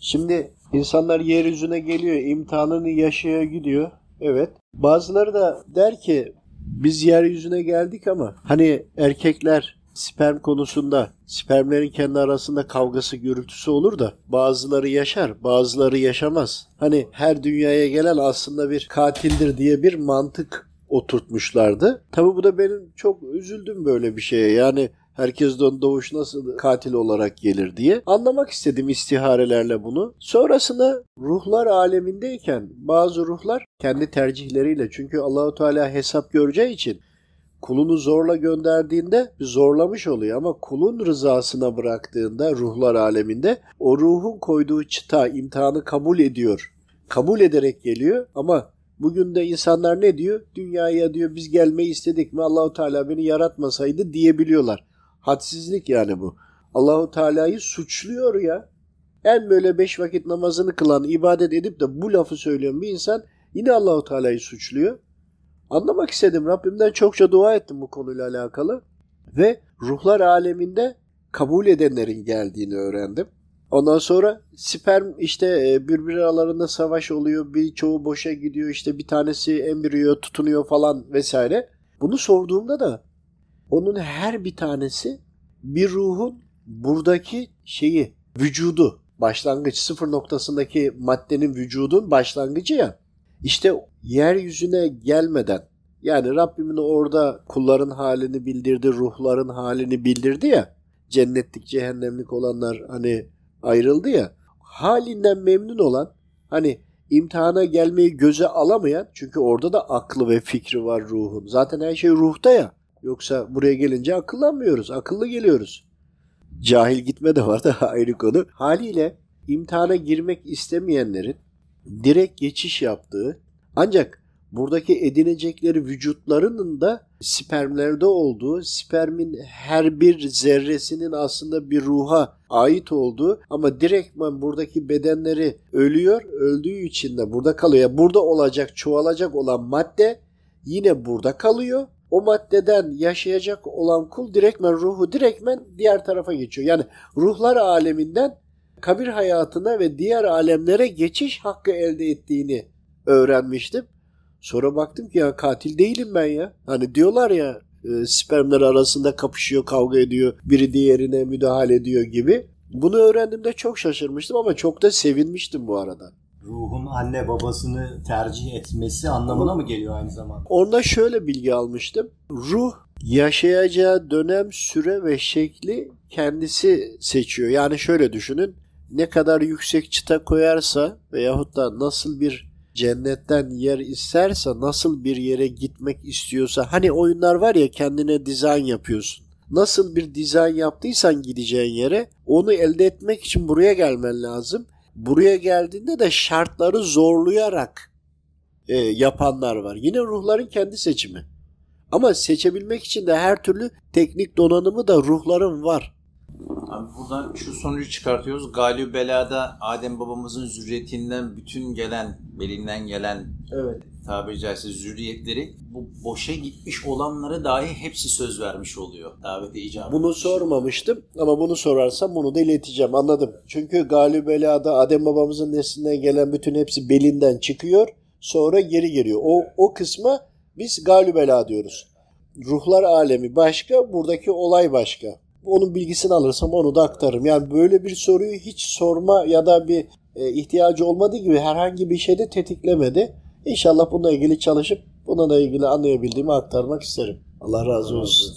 Şimdi insanlar yeryüzüne geliyor, imtihanını yaşaya gidiyor. Evet. Bazıları da der ki biz yeryüzüne geldik ama hani erkekler sperm konusunda spermlerin kendi arasında kavgası gürültüsü olur da bazıları yaşar bazıları yaşamaz. Hani her dünyaya gelen aslında bir katildir diye bir mantık oturtmuşlardı. Tabi bu da benim çok üzüldüm böyle bir şeye. Yani herkesten doğuş nasıl katil olarak gelir diye anlamak istedim istiharelerle bunu. Sonrasında ruhlar alemindeyken bazı ruhlar kendi tercihleriyle çünkü Allahu Teala hesap göreceği için kulunu zorla gönderdiğinde zorlamış oluyor ama kulun rızasına bıraktığında ruhlar aleminde o ruhun koyduğu çıta imtihanı kabul ediyor. Kabul ederek geliyor ama bugün de insanlar ne diyor? Dünyaya diyor biz gelmeyi istedik mi Allahu Teala beni yaratmasaydı diyebiliyorlar. Hadsizlik yani bu. Allahu Teala'yı suçluyor ya. En böyle beş vakit namazını kılan, ibadet edip de bu lafı söyleyen bir insan yine Allahu Teala'yı suçluyor. Anlamak istedim. Rabbimden çokça dua ettim bu konuyla alakalı. Ve ruhlar aleminde kabul edenlerin geldiğini öğrendim. Ondan sonra sperm işte e, birbiri aralarında savaş oluyor. Birçoğu boşa gidiyor. İşte bir tanesi embriyo tutunuyor falan vesaire. Bunu sorduğumda da onun her bir tanesi bir ruhun buradaki şeyi, vücudu, başlangıç sıfır noktasındaki maddenin vücudun başlangıcı ya. İşte yeryüzüne gelmeden yani Rabbimin orada kulların halini bildirdi, ruhların halini bildirdi ya. Cennetlik, cehennemlik olanlar hani ayrıldı ya. Halinden memnun olan hani imtihana gelmeyi göze alamayan çünkü orada da aklı ve fikri var ruhun. Zaten her şey ruhta ya. Yoksa buraya gelince akıllanmıyoruz. Akıllı geliyoruz. Cahil gitme de var da ayrı konu. Haliyle imtihana girmek istemeyenlerin direkt geçiş yaptığı ancak buradaki edinecekleri vücutlarının da spermlerde olduğu, spermin her bir zerresinin aslında bir ruha ait olduğu ama direktman buradaki bedenleri ölüyor, öldüğü için de burada kalıyor. Yani burada olacak, çoğalacak olan madde yine burada kalıyor. O maddeden yaşayacak olan kul direktmen ruhu direktmen diğer tarafa geçiyor. Yani ruhlar aleminden kabir hayatına ve diğer alemlere geçiş hakkı elde ettiğini öğrenmiştim. Sonra baktım ki ya katil değilim ben ya. Hani diyorlar ya e, spermler arasında kapışıyor, kavga ediyor, biri diğerine müdahale ediyor gibi. Bunu öğrendiğimde çok şaşırmıştım ama çok da sevinmiştim bu arada. Ruhun anne babasını tercih etmesi anlamına mı geliyor aynı zamanda? Onda şöyle bilgi almıştım. Ruh yaşayacağı dönem, süre ve şekli kendisi seçiyor. Yani şöyle düşünün. Ne kadar yüksek çıta koyarsa veyahut da nasıl bir cennetten yer isterse, nasıl bir yere gitmek istiyorsa, hani oyunlar var ya kendine dizayn yapıyorsun. Nasıl bir dizayn yaptıysan gideceğin yere onu elde etmek için buraya gelmen lazım. Buraya geldiğinde de şartları zorlayarak e, yapanlar var. Yine ruhların kendi seçimi. Ama seçebilmek için de her türlü teknik donanımı da ruhların var. Abi buradan şu sonucu çıkartıyoruz. Galib Bela'da Adem babamızın zürriyetinden bütün gelen, belinden gelen Evet. Tabiri caizse zürriyetleri bu boşa gitmiş olanlara dahi hepsi söz vermiş oluyor. Davete icabı. Bunu sormamıştım ama bunu sorarsam bunu da ileteceğim anladım. Çünkü Galib Bela'da Adem babamızın neslinden gelen bütün hepsi belinden çıkıyor sonra geri geliyor. O, o kısma biz Galib Bela diyoruz. Ruhlar alemi başka, buradaki olay başka. Onun bilgisini alırsam onu da aktarırım. Yani böyle bir soruyu hiç sorma ya da bir e, ihtiyacı olmadığı gibi herhangi bir şeyde tetiklemedi. İnşallah bununla ilgili çalışıp buna da ilgili anlayabildiğimi aktarmak isterim. Allah razı olsun.